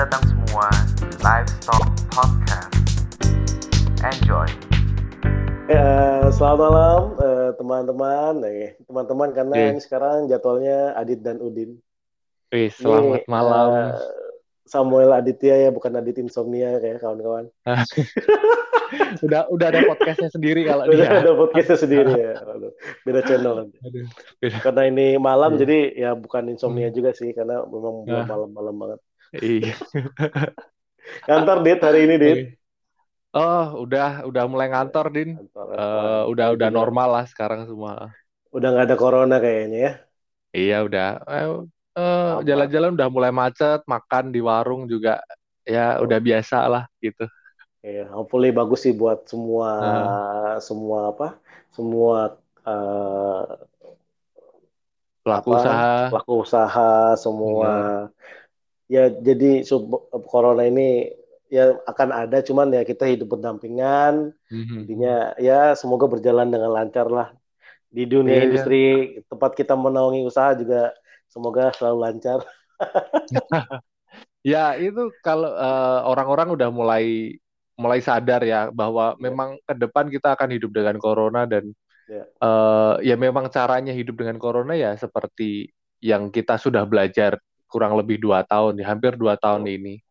datang semua di Livestock Podcast. Enjoy. Ya, selamat malam eh, teman-teman. Eh, teman-teman karena Oke. ini sekarang jadwalnya Adit dan Udin. Wih, selamat Ini, malam. eh, Samuel Aditya ya, bukan Adit Insomnia kayak kawan-kawan. udah udah ada podcastnya sendiri kalau Udah dia. ada podcastnya sendiri ya. Aduh, beda channel nanti. Aduh, beda. Karena ini malam Iya. jadi ya bukan insomnia Hmm. juga sih karena memang belum Ah. malam-malam banget. Iya. Kantor Dit hari ini Dit. Oh, udah udah mulai ngantor, Din. Kantor, Eh, kantor. udah udah normal lah sekarang semua. Udah nggak ada corona kayaknya ya. Iya, udah. Eh, eh, jalan-jalan udah mulai macet, makan di warung juga ya Oh. udah biasa lah gitu. Iya, hopefully bagus sih buat semua Ah. semua apa? Semua eh, Pelaku apa, usaha. pelaku usaha semua ya jadi sub corona ini ya akan ada cuman ya kita hidup berdampingan Mhm. intinya ya semoga berjalan dengan lancar lah di dunia Iya. industri tempat kita menaungi usaha juga semoga selalu lancar Ya, itu kalau eh, orang-orang udah mulai mulai sadar ya bahwa Iya. memang ke depan kita akan hidup dengan corona dan Iya. eh, ya memang caranya hidup dengan corona ya seperti yang kita sudah belajar kurang lebih dua tahun, ya, hampir dua tahun ini.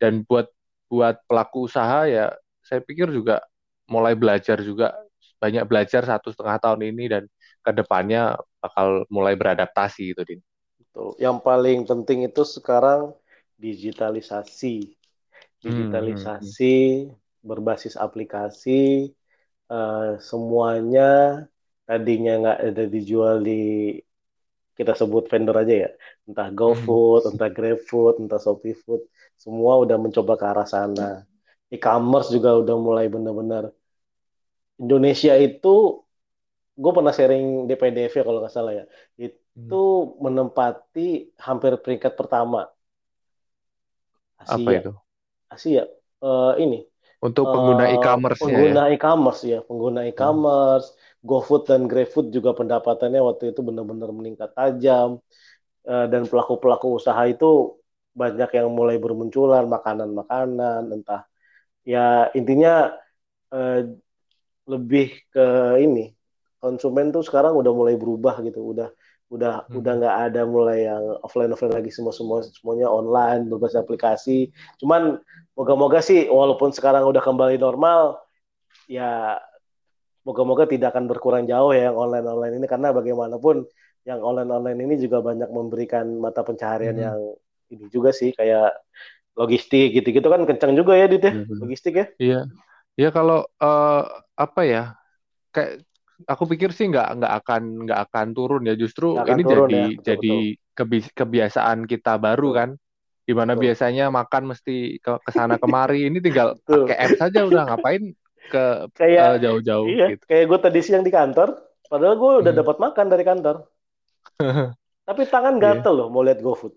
Dan buat buat pelaku usaha ya, saya pikir juga mulai belajar juga banyak belajar satu setengah tahun ini dan ke depannya bakal mulai beradaptasi gitu, Din. Tuh. yang paling penting itu sekarang digitalisasi Hmm, digitalisasi berbasis aplikasi eh, semuanya tadinya nggak ada dijual di kita sebut vendor aja ya. Entah GoFood, entah GrabFood, entah ShopeeFood semua udah mencoba ke arah sana. E-commerce juga udah mulai benar-benar. Indonesia itu gue pernah sharing di PDF ya kalau nggak salah ya. Itu menempati hampir peringkat pertama. Apa Asia. itu? Asia. Eh, ini. Untuk pengguna Eh, e-commerce ya. pengguna e-commerce ya, pengguna e-commerce, GoFood dan GrabFood juga pendapatannya waktu itu benar-benar meningkat tajam Eh, dan pelaku-pelaku usaha itu banyak yang mulai bermunculan makanan-makanan entah ya intinya eh, lebih ke ini konsumen tuh sekarang udah mulai berubah gitu udah udah Hmm. udah nggak ada mulai yang offline offline lagi semua semua semuanya online berbasis aplikasi cuman moga-moga sih walaupun sekarang udah kembali normal ya moga-moga tidak akan berkurang jauh ya yang online online ini karena bagaimanapun yang online online ini juga banyak memberikan mata pencaharian Hmm. yang ini juga sih kayak logistik gitu-gitu kan kencang juga ya Dit ya Iya, benar. logistik ya Iya, ya kalau eh, apa ya, kayak aku pikir sih nggak nggak akan nggak akan turun ya. Justru ini turun jadi ya, betul, jadi kebi- kebiasaan kita baru Betul. kan, di mana Betul. biasanya makan mesti ke ke sana kemari. Ini tinggal Betul. pakai apps saja udah ngapain ke kayak eh, jauh-jauh iya gitu. kayak gue tadi siang di kantor padahal gue udah Hmm. dapat makan dari kantor tapi tangan Iya. gatel loh mau lihat GoFood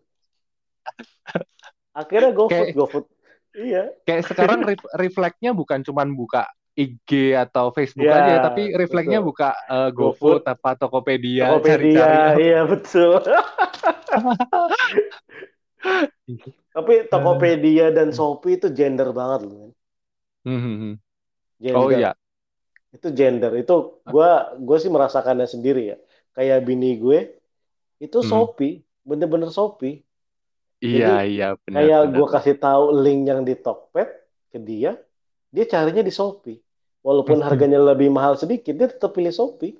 akhirnya GoFood Kayak- GoFood iya Kayak sekarang ref- refleksnya bukan cuman buka IG atau Facebook Iya, aja ya, tapi refleksnya buka eh, GoFood, GoFood apa Tokopedia, Tokopedia cari-cari. iya betul tapi Tokopedia dan Shopee itu gender banget loh men. Hmm, hmm, hmm. Gender. Oh iya, itu gender. Itu gue gue sih merasakannya sendiri ya. Kayak bini gue itu Hmm. Shopee. Bener-bener Shopee. Iya iya benar. kayak gue kasih tahu link yang di Tokped ke dia dia carinya di Shopee. Walaupun harganya lebih mahal sedikit dia tetap pilih Shopee.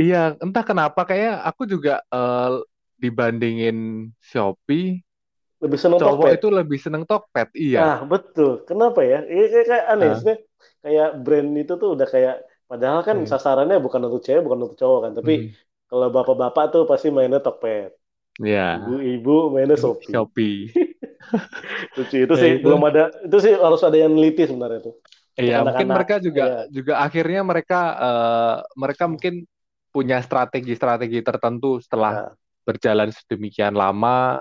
Iya, entah kenapa kayak aku juga eh, dibandingin Shopee, lebih seneng cowok Tokped itu lebih seneng Tokped. Iya. nah betul kenapa ya Iya, kayak, kayak aneh Ah. maksudnya. kayak brand itu tuh udah kayak padahal kan Hmm. sasarannya bukan untuk cewek bukan untuk cowok kan tapi Hmm. kalau bapak-bapak tuh pasti mainnya Tokped Iya. ibu-ibu mainnya Shopee Shopee. lucu itu Ya, sih itu. belum ada itu sih harus ada yang neliti sebenarnya tuh Iya, mungkin mereka juga iya. juga akhirnya mereka eh, mereka mungkin punya strategi-strategi tertentu setelah Ya, berjalan sedemikian lama.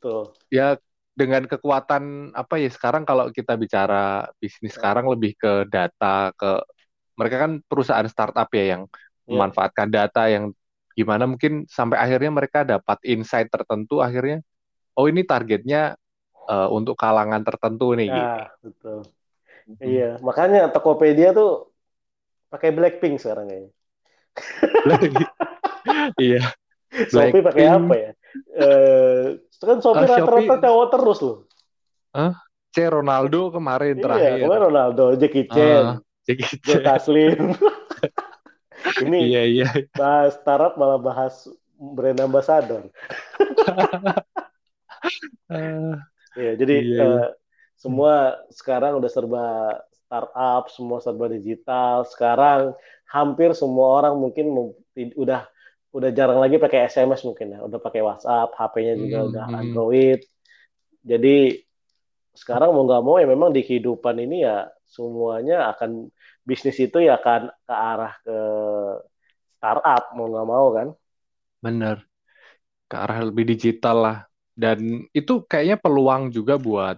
Betul Ya dengan kekuatan apa ya sekarang kalau kita bicara bisnis sekarang lebih ke data ke mereka kan perusahaan startup ya yang Iya. memanfaatkan data yang gimana mungkin sampai akhirnya mereka dapat insight tertentu akhirnya oh ini targetnya eh, untuk kalangan tertentu nih gitu. Nah, betul. Iya, makanya Tokopedia tuh pakai Blackpink sekarang kayaknya. Iya. Shopee pakai Blackpink. apa ya? Eh, kan Shopee Ah, rata-rata cowok terus loh. C Ronaldo kemarin Iya, terakhir. kemarin Ronaldo, Jackie Ah, Chan, Jackie Joe Chan. Taslim. Ini Iya iya. bahas startup malah bahas brand ambassador. Ah, Iya, jadi Iya, iya. eh, semua sekarang udah serba startup, semua serba digital. Sekarang hampir semua orang mungkin udah udah jarang lagi pakai SMS mungkin ya, udah pakai WhatsApp, HP-nya juga Hmm, udah hmm. Android. Jadi sekarang mau nggak mau ya memang di kehidupan ini ya semuanya akan bisnis itu ya akan ke arah ke startup mau nggak mau kan? Bener. Ke arah lebih digital lah. Dan itu kayaknya peluang juga buat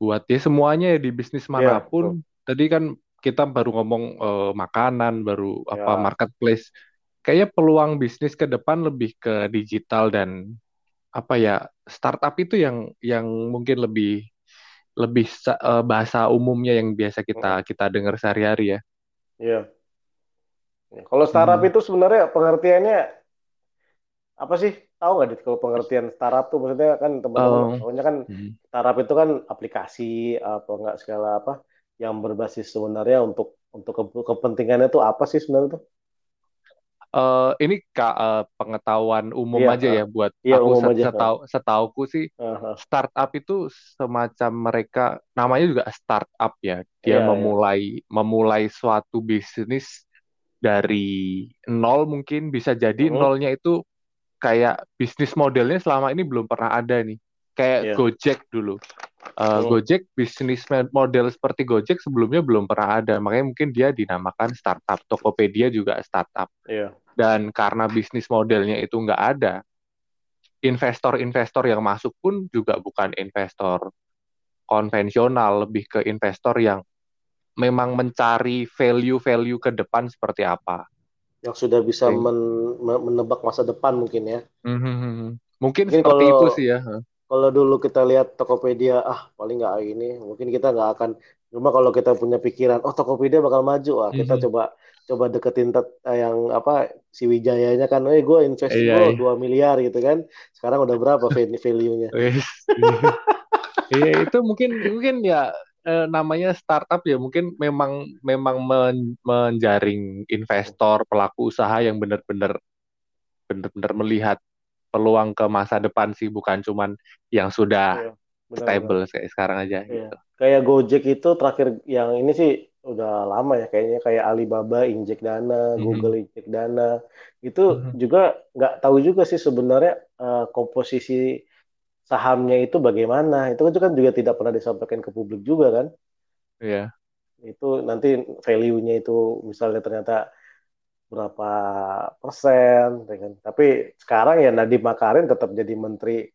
buat ya semuanya ya di bisnis mana pun. Tadi kan kita baru ngomong eh, makanan, baru apa Ya. marketplace. Kayaknya peluang bisnis ke depan lebih ke digital dan apa ya startup itu yang yang mungkin lebih lebih eh, bahasa umumnya yang biasa kita kita dengar sehari-hari ya. Iya. Ya, Kalau startup Hmm. itu sebenarnya pengertiannya apa sih? Tahu nggak Dit kalau pengertian startup tuh maksudnya kan teman-teman Oh. kan startup itu kan aplikasi apa enggak segala apa yang berbasis sebenarnya untuk untuk ke- kepentingannya tuh apa sih sebenarnya tuh? Eh, ini Kak, eh, pengetahuan umum Iya, aja eh, ya buat iya, aku set- aja, setahu setauku sih Aha. startup itu semacam mereka namanya juga startup ya. Dia Iya, iya. memulai memulai suatu bisnis dari nol mungkin bisa jadi Mhm. nolnya itu kayak bisnis modelnya selama ini belum pernah ada nih. Kayak Iya. Gojek dulu. Eh, Hmm. Gojek bisnis model seperti Gojek sebelumnya belum pernah ada. Makanya mungkin dia dinamakan startup. Tokopedia juga startup Iya. dan karena bisnis modelnya itu nggak ada, investor-investor yang masuk pun juga bukan investor konvensional, lebih ke investor yang memang mencari value-value ke depan seperti apa. Yang sudah bisa men- me- menebak masa depan mungkin ya. Mhm. Mungkin Mungkin seperti kalau- itu sih ya. Kalau dulu kita lihat Tokopedia, ah paling nggak ini, mungkin kita nggak akan. Cuma kalau kita punya pikiran, oh Tokopedia bakal maju, ah kita Mhm. coba coba deketin tet- eh, yang apa si Wijayanya kan, eh gue invest Iya, gue 2 miliar gitu kan. Sekarang udah berapa value- value-nya? Iya itu mungkin mungkin ya eh, namanya startup ya mungkin memang memang men- menjaring investor pelaku usaha yang benar-benar benar-benar melihat peluang ke masa depan sih bukan cuman yang sudah Iya, stable kayak sekarang aja Iya. gitu. Kayak Gojek itu terakhir yang ini sih udah lama ya kayaknya kayak Alibaba injek dana, Mhm. Google injek dana. Itu Mhm. juga nggak tahu juga sih sebenarnya eh, komposisi sahamnya itu bagaimana. Itu kan juga tidak pernah disampaikan ke publik juga kan. Iya. Itu nanti value-nya itu misalnya ternyata berapa persen, kan. Tapi sekarang ya Nadiem Makarim tetap jadi menteri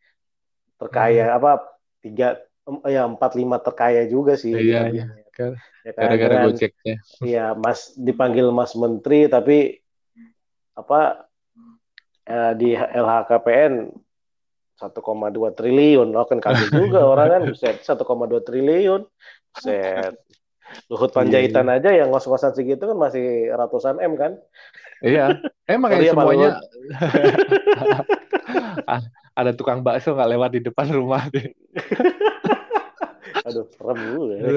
terkaya apa tiga ya empat lima terkaya juga sih Iya, iya. Gar- Ya kan, Gara-gara dengan- Gojeknya. Iya, Mas dipanggil Mas Menteri tapi apa eh, di LHKPN 1,2 triliun. Oh kan kaget juga orang kan buset 1,2 triliun. Buset. Luhut Panjaitan aja yang ngos-ngosan segitu kan masih ratusan M kan. Iya. Emang Pak semuanya ada tukang bakso nggak lewat di depan rumah deh. Aduh, serem juga. ya.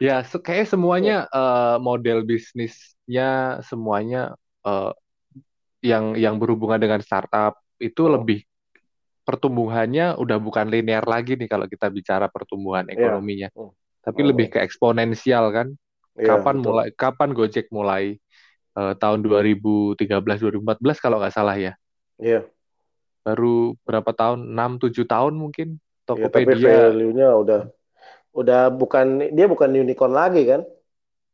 Ya, se- kayak semuanya eh, model bisnisnya semuanya eh, yang yang berhubungan dengan startup itu Oh. lebih pertumbuhannya udah bukan linear lagi nih kalau kita bicara pertumbuhan Iya. ekonominya, Hmm. Tapi Oh. lebih ke eksponensial kan. Iya, Kapan betul. mulai kapan Gojek mulai eh, tahun 2013 2014 kalau nggak salah ya. Iya. Baru berapa tahun? 6 7 tahun mungkin Iya, tapi Tokopedia value-nya udah udah bukan dia bukan unicorn lagi kan?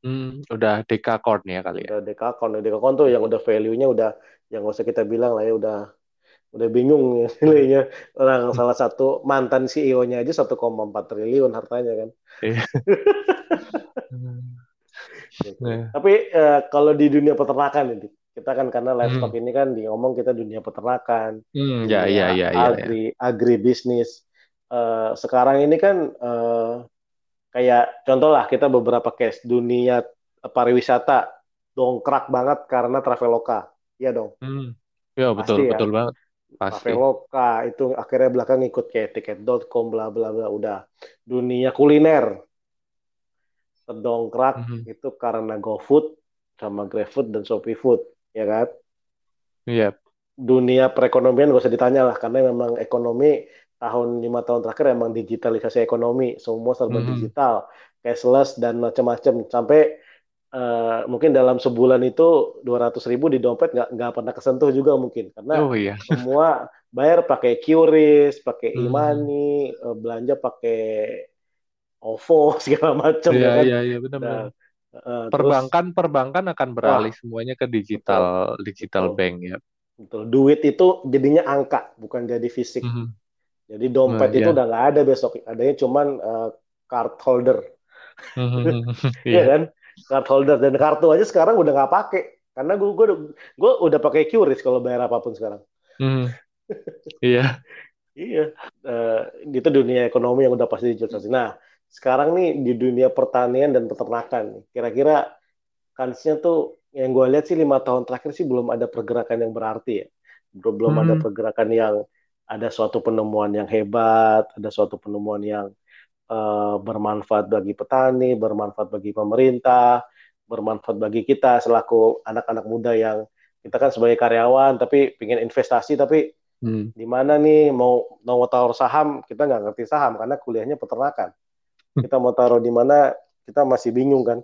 hmm, udah dekakorn ya kali ya. Udah Dekakorn, Dekakorn tuh yang udah value-nya udah yang nggak usah kita bilang lah ya udah udah bingung ya nilainya orang salah satu mantan CEO-nya aja 1,4 triliun hartanya kan. Iya. Gitu. Nah. Tapi eh, kalau di dunia peternakan ini kita kan karena livestock Hmm. ini kan di ngomong kita dunia peternakan, Hmm, ya, ya, ya, ya, ya. agri agri bisnis. eh, sekarang ini kan eh, kayak contoh lah kita beberapa case dunia pariwisata dongkrak banget karena Traveloka. Iya dong. Hmm. Ya betul Pasti ya. betul banget. Pasti. Traveloka itu akhirnya belakang ikut kayak tiket.com bla bla bla udah. Dunia kuliner terdongkrak Mhm. itu karena GoFood sama GrabFood dan Shopee Food, ya kan? Iya. Dunia perekonomian gak usah ditanya lah karena memang ekonomi tahun lima tahun terakhir emang digitalisasi ekonomi, semua serba Mhm. digital, cashless dan macam-macam sampai eh, mungkin dalam sebulan itu 200 ribu di dompet nggak nggak pernah kesentuh juga mungkin karena Oh iya. semua bayar pakai QRIS, pakai Hmm. e-money, eh, belanja pakai OVO segala macam Iya ya kan. iya iya benar-benar. Nah, eh, terus Perbankan perbankan akan beralih wah semuanya ke digital digital betul bank ya. betul duit itu jadinya angka bukan jadi fisik. Mhm. Jadi Nah, dompet itu ya. udah nggak ada besok, adanya cuman eh, card holder, Mhm. Iya Iya. kan? Card holder dan kartu aja sekarang udah nggak pakai karena gue gue gue udah pakai QRIS kalau bayar apa pun sekarang. Mhm. Iya. Iya, eh, itu dunia ekonomi yang udah pasti digitalisasi. Nah, sekarang nih di dunia pertanian dan peternakan, kira-kira kansnya tuh yang gue lihat sih lima tahun terakhir sih belum ada pergerakan yang berarti ya, belum belum ada pergerakan yang ada suatu penemuan yang hebat, ada suatu penemuan yang eh, bermanfaat bagi petani, bermanfaat bagi pemerintah, bermanfaat bagi kita selaku anak-anak muda yang kita kan sebagai karyawan tapi pengen investasi tapi Hmm. di mana nih mau mau taruh saham kita nggak ngerti saham karena kuliahnya peternakan kita mau taruh di mana kita masih bingung kan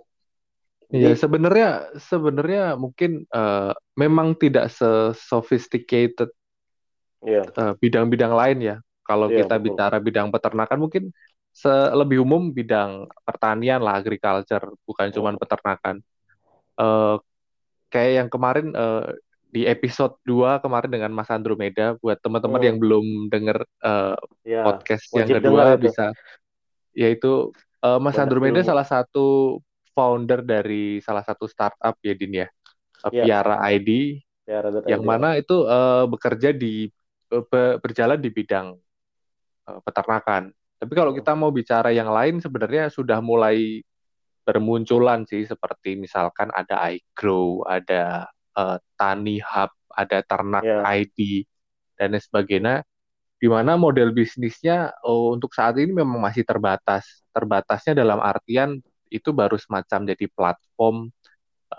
Iya, sebenarnya sebenarnya mungkin eh, memang tidak se-sophisticated ya eh, bidang-bidang lain ya. Kalau Iya, kita betul. bicara bidang peternakan mungkin lebih umum bidang pertanian lah, agriculture, bukan Oh. cuma peternakan. Eh, kayak yang kemarin eh, di episode 2 kemarin dengan Mas Andromeda buat teman-teman Hmm. yang belum denger eh, ya podcast yang kedua dengar itu bisa yaitu eh, Mas banyak Andromeda ilmu salah satu founder dari salah satu startup ya Din ya. Ya Piara ID Radit yang ID ya mana itu eh, bekerja di be- berjalan di bidang eh, peternakan. Tapi kalau kita mau bicara yang lain sebenarnya sudah mulai bermunculan sih seperti misalkan ada iGrow, ada eh, Tani Hub, ada Ternak ya ID dan lain sebagainya di mana model bisnisnya oh, untuk saat ini memang masih terbatas. Terbatasnya dalam artian itu baru semacam jadi platform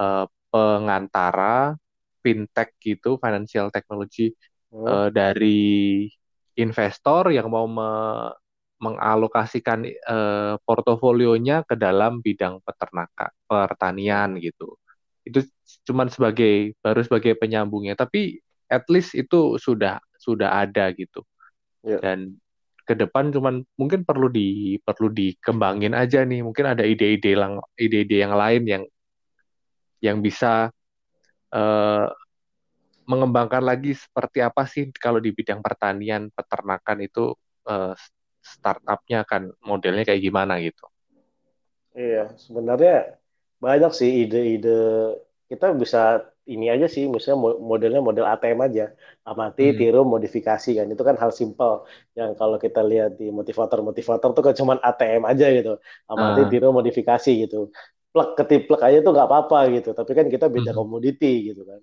eh, pengantara fintech gitu, financial technology Hmm. eh, dari investor yang mau me- mengalokasikan eh, portofolionya ke dalam bidang peternakan, pertanian gitu. Itu cuman sebagai baru sebagai penyambungnya, tapi at least itu sudah sudah ada gitu. ya Dan ke depan cuman mungkin perlu di perlu dikembangin aja nih. Mungkin ada ide-ide lang ide-ide yang lain yang yang bisa eh, mengembangkan lagi seperti apa sih kalau di bidang pertanian, peternakan itu eh, startupnya akan modelnya kayak gimana gitu. iya sebenarnya banyak sih ide-ide. Kita bisa ini aja sih misalnya mo- modelnya model ATM aja. Amati Hmm. tiru modifikasi kan. Itu kan hal simpel. Yang kalau kita lihat di motivator-motivator tuh kan cuman ATM aja gitu. Amati Ah, tiru modifikasi gitu. Plek ketiplek aja tuh nggak apa-apa gitu. Tapi kan kita beda mhm. komoditi gitu kan.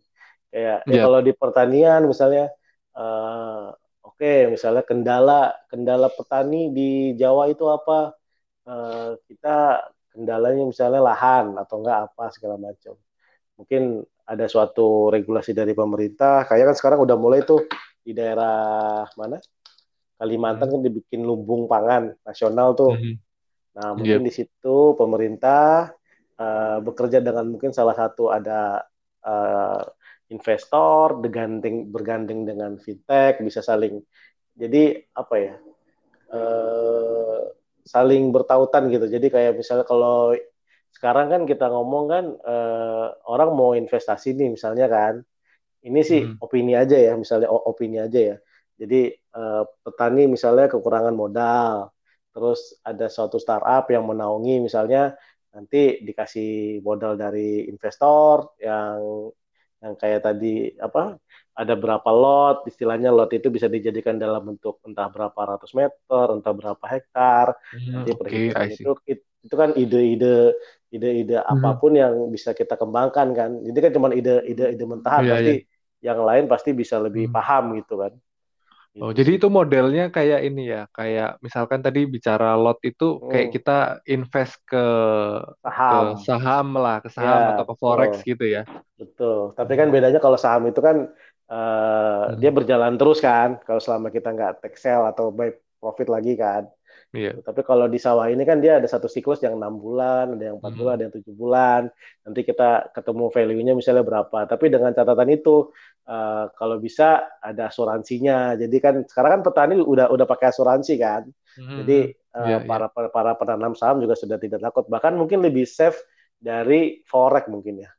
Kayak ya Iya. kalau di pertanian misalnya eh, oke misalnya kendala kendala petani di Jawa itu apa? Eh, kita kendalanya misalnya lahan atau enggak apa segala macam. Mungkin ada suatu regulasi dari pemerintah. Kayak kan sekarang udah mulai tuh di daerah mana? Kalimantan Mhm. kan dibikin lumbung pangan nasional tuh. Mhm. nah mungkin di situ pemerintah eh, bekerja dengan mungkin salah satu ada eh, investor bergandeng bergandeng dengan fintech bisa saling jadi apa ya eh, saling bertautan gitu jadi kayak misalnya kalau sekarang kan kita ngomong kan eh, orang mau investasi nih misalnya kan ini sih Mhm. opini aja ya misalnya opini aja ya jadi eh, petani misalnya kekurangan modal terus ada suatu startup yang menaungi misalnya nanti dikasih modal dari investor yang yang kayak tadi apa ada berapa lot istilahnya lot itu bisa dijadikan dalam bentuk entah berapa ratus meter entah berapa hektar Hmm, jadi perhitungan see. itu it- itu kan ide-ide ide-ide Mhm. apa pun yang bisa kita kembangkan kan jadi kan cuma ide-ide ide mentahan Iya, pasti yang lain pasti bisa lebih Hmm. paham gitu kan Oh, Gitu jadi sih. itu modelnya kayak ini ya, kayak misalkan tadi bicara lot itu kayak Hmm. kita invest ke ke saham saham lah, ke saham ya atau ke forex betul gitu ya. betul tapi kan bedanya kalau saham itu kan eh, Hmm. dia berjalan terus kan kalau selama kita nggak take sell atau buy profit lagi kan Iya. Tapi kalau di sawah ini kan dia ada satu siklus yang enam bulan, ada yang empat bulan, Hmm. ada yang tujuh bulan. Nanti kita ketemu value-nya misalnya berapa. Tapi dengan catatan itu, eh, kalau bisa ada asuransinya. Jadi kan sekarang kan petani udah udah pakai asuransi kan. Hmm, Jadi hmm. eh, Iya, iya. para para penanam saham juga sudah tidak takut. Bahkan mungkin lebih safe dari forex mungkin ya.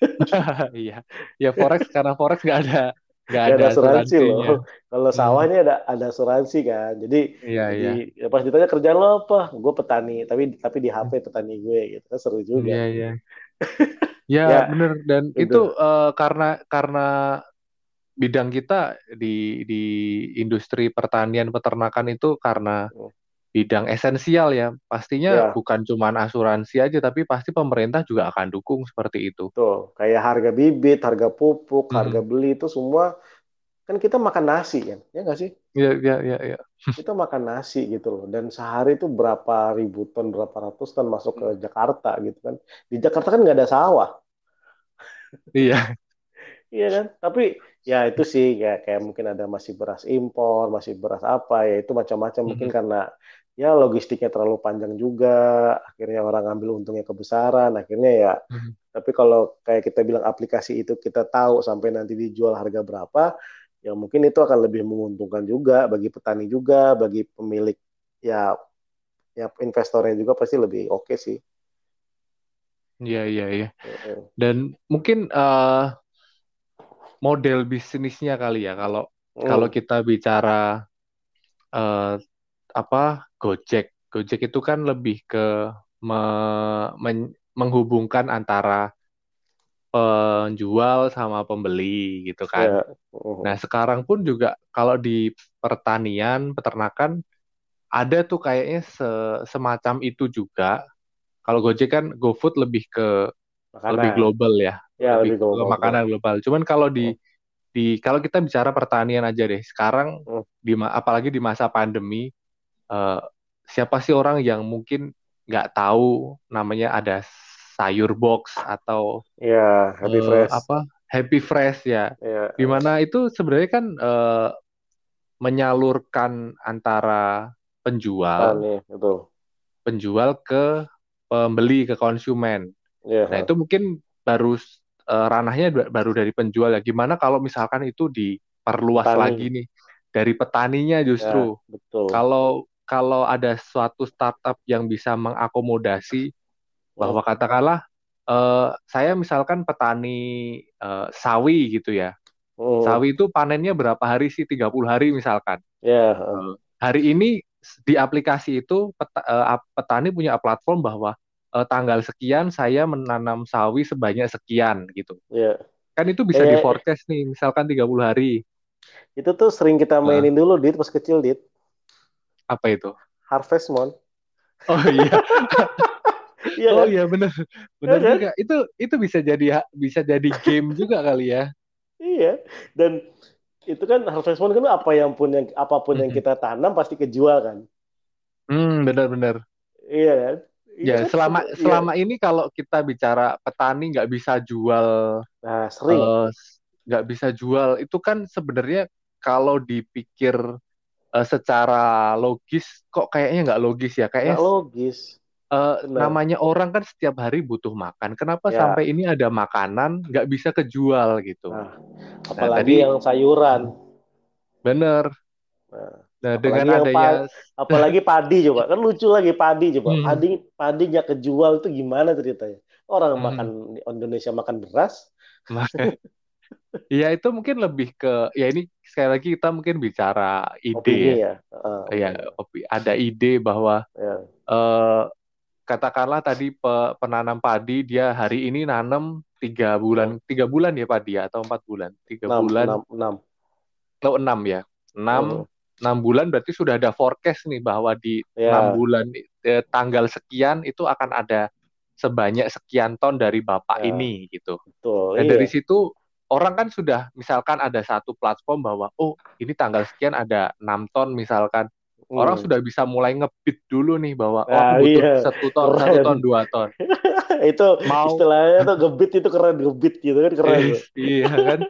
Iya. Ya forex karena forex nggak ada Nggak ada ada asuransi loh. Kalau sawah Hmm. ada ada asuransi kan. Jadi Iya, iya. jadi ya pas ditanya kerjaan lo apa? Gue petani, tapi tapi di HP petani gue gitu kan seru juga. Iya, iya. Ya, Ya, bener dan itu. itu eh, karena karena bidang kita di di industri pertanian peternakan itu karena Hmm. Bidang esensial ya. Pastinya Ya, bukan cuma asuransi aja tapi pasti pemerintah juga akan dukung seperti itu. tuh kayak harga bibit, harga pupuk, harga Hmm. beli itu semua kan kita makan nasi kan, ya nggak sih? Ya, ya, ya, ya. Kita makan nasi gitu loh. Dan sehari itu berapa ribu ton, berapa ratus ton masuk ke Jakarta gitu kan. Di Jakarta kan nggak ada sawah. Iya. Iya kan? Tapi ya itu sih kayak kayak mungkin ada masih beras impor, masih beras apa ya itu macam-macam mungkin Mhm. karena ya logistiknya terlalu panjang juga, akhirnya orang ngambil untungnya kebesaran, akhirnya ya. Mhm. Tapi kalau kayak kita bilang aplikasi itu kita tahu sampai nanti dijual harga berapa, ya mungkin itu akan lebih menguntungkan juga bagi petani juga, bagi pemilik ya ya investornya juga pasti lebih oke sih. Iya, iya, iya. Dan mungkin eh, model bisnisnya kali ya kalau kalau Hmm, kita bicara eh, apa Gojek. Gojek itu kan lebih ke me- men- menghubungkan antara penjual sama pembeli gitu kan. ya. Heeh. Nah, sekarang pun juga kalau di pertanian, peternakan ada tuh kayaknya se- semacam itu juga. Kalau Gojek kan GoFood lebih ke lebih Makanan. global ya, Ya, lebih lebih ke global. makanan global. Cuman kalau di Hmm. di kalau kita bicara pertanian aja deh, sekarang Hmm. di apalagi di masa pandemi, eh, siapa sih orang yang mungkin nggak tahu namanya ada sayur box atau Ya, Happy eh, Fresh. apa Happy Fresh ya, Ya, di mana itu sebenarnya kan eh, menyalurkan antara penjual petani, betul. penjual ke pembeli ke konsumen. Ya, Nah, itu mungkin baru eh, ranahnya ba- baru dari penjual ya. Gimana kalau misalkan itu diperluas petani. lagi nih dari petaninya Ya, justru. betul. Kalau kalau ada suatu startup yang bisa mengakomodasi bahwa katakanlah eh, saya misalkan petani eh, sawi gitu ya. Hmm. Sawi itu panennya berapa hari sih? 30 hari misalkan. Ya, Eh, hari ini di aplikasi itu peta- eh, ap- petani punya platform bahwa eh, tanggal sekian saya menanam sawi sebanyak sekian gitu. ya. Kan itu bisa di Kayak forecast nih, misalkan 30 hari. itu tuh sering kita Eh, mainin dulu, Dit, pas kecil, Dit. Apa itu? Harvest Moon. Oh iya, Iya oh kan? iya bener, Iya bener kan? juga. Itu itu bisa jadi bisa jadi game juga kali ya. Iya. Dan itu kan Harvest Moon kan apa yang pun yang apa pun yang Mhm. kita tanam pasti kejual kan. Hmm, bener-bener. Iya kan? Itu Ya kan selama iya. selama ini kalau kita bicara petani nggak bisa jual Nah, sering. eh, nggak bisa jual itu kan sebenarnya kalau dipikir eh, secara logis kok kayaknya nggak logis ya kayaknya logis. eh, Benar. namanya orang kan setiap hari butuh makan kenapa Ya. sampai ini ada makanan nggak bisa kejual gitu Nah, nah tadi apalagi yang sayuran. bener Nah, nah apalagi dengan adanya pa- apalagi padi coba. Kan lucu lagi padi coba. Hmm. Padi padi nggak kejual itu gimana ceritanya? Orang Hmm. makan di Indonesia makan beras. ya itu mungkin lebih ke ya ini sekali lagi kita mungkin bicara ide. Opini ya? Ya. Ah, ya opi- ada ide bahwa Ya. eh, katakanlah tadi pe- penanam padi dia hari ini nanam tiga bulan tiga bulan ya padi ya, atau empat bulan? Tiga enam bulan. enam enam. Atau enam ya? Enam enam. bulan berarti sudah ada forecast nih bahwa di Ya. enam bulan eh, tanggal sekian itu akan ada sebanyak sekian ton dari bapak Ya. ini gitu. Betul dan iya. dari situ orang kan sudah misalkan ada satu platform bahwa oh ini tanggal sekian ada enam ton misalkan orang Hmm. sudah bisa mulai ngebit dulu nih bahwa oh aku butuh iya. satu ton satu ton dua ton itu mau istilahnya tuh gebit itu keren gebit gitu kan keren tuh. iya kan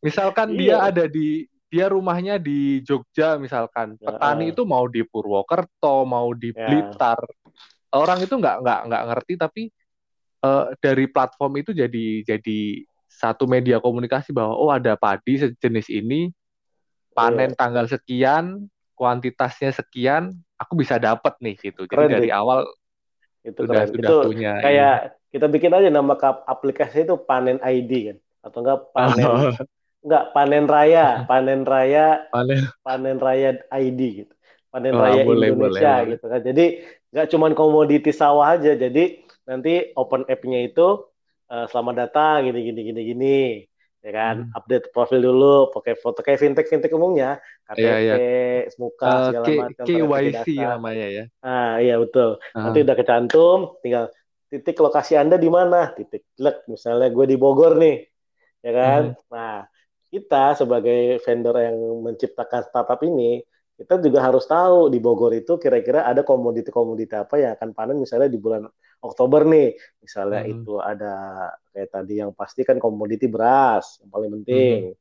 misalkan dia Iya. ada di dia rumahnya di Jogja misalkan Ya, petani ah. itu mau di Purwokerto mau di Ya. Blitar orang itu nggak nggak nggak ngerti tapi eh, dari platform itu jadi jadi satu media komunikasi bahwa oh ada padi sejenis ini panen tanggal sekian kuantitasnya sekian aku bisa dapat nih gitu. Jadi Keren, dari Dik. awal itu sudah keren. sudah itu punya kayak kita bikin aja nama aplikasi itu panen ID kan? Atau enggak panen Oh, enggak panen raya panen raya panen. Panen raya ID gitu. Panen Oh, raya boleh, Indonesia boleh, gitu kan. Jadi nggak cuman komoditi sawah aja. Jadi nanti open app-nya itu eh, selamat datang gini gini gini gini ya kan Hmm. update profil dulu pakai foto kayak fintech fintech umumnya KTP Iya, iya. muka Eh, segala K- macam KYC namanya ya ah iya betul Ah. nanti udah kecantum tinggal titik lokasi anda di mana titik klek misalnya gue di Bogor nih ya kan Mhm. nah kita sebagai vendor yang menciptakan startup ini kita juga harus tahu di Bogor itu kira-kira ada komoditi-komoditi apa yang akan panen misalnya di bulan Oktober nih misalnya Mhm. itu ada kayak tadi yang pasti kan komoditi beras yang paling penting.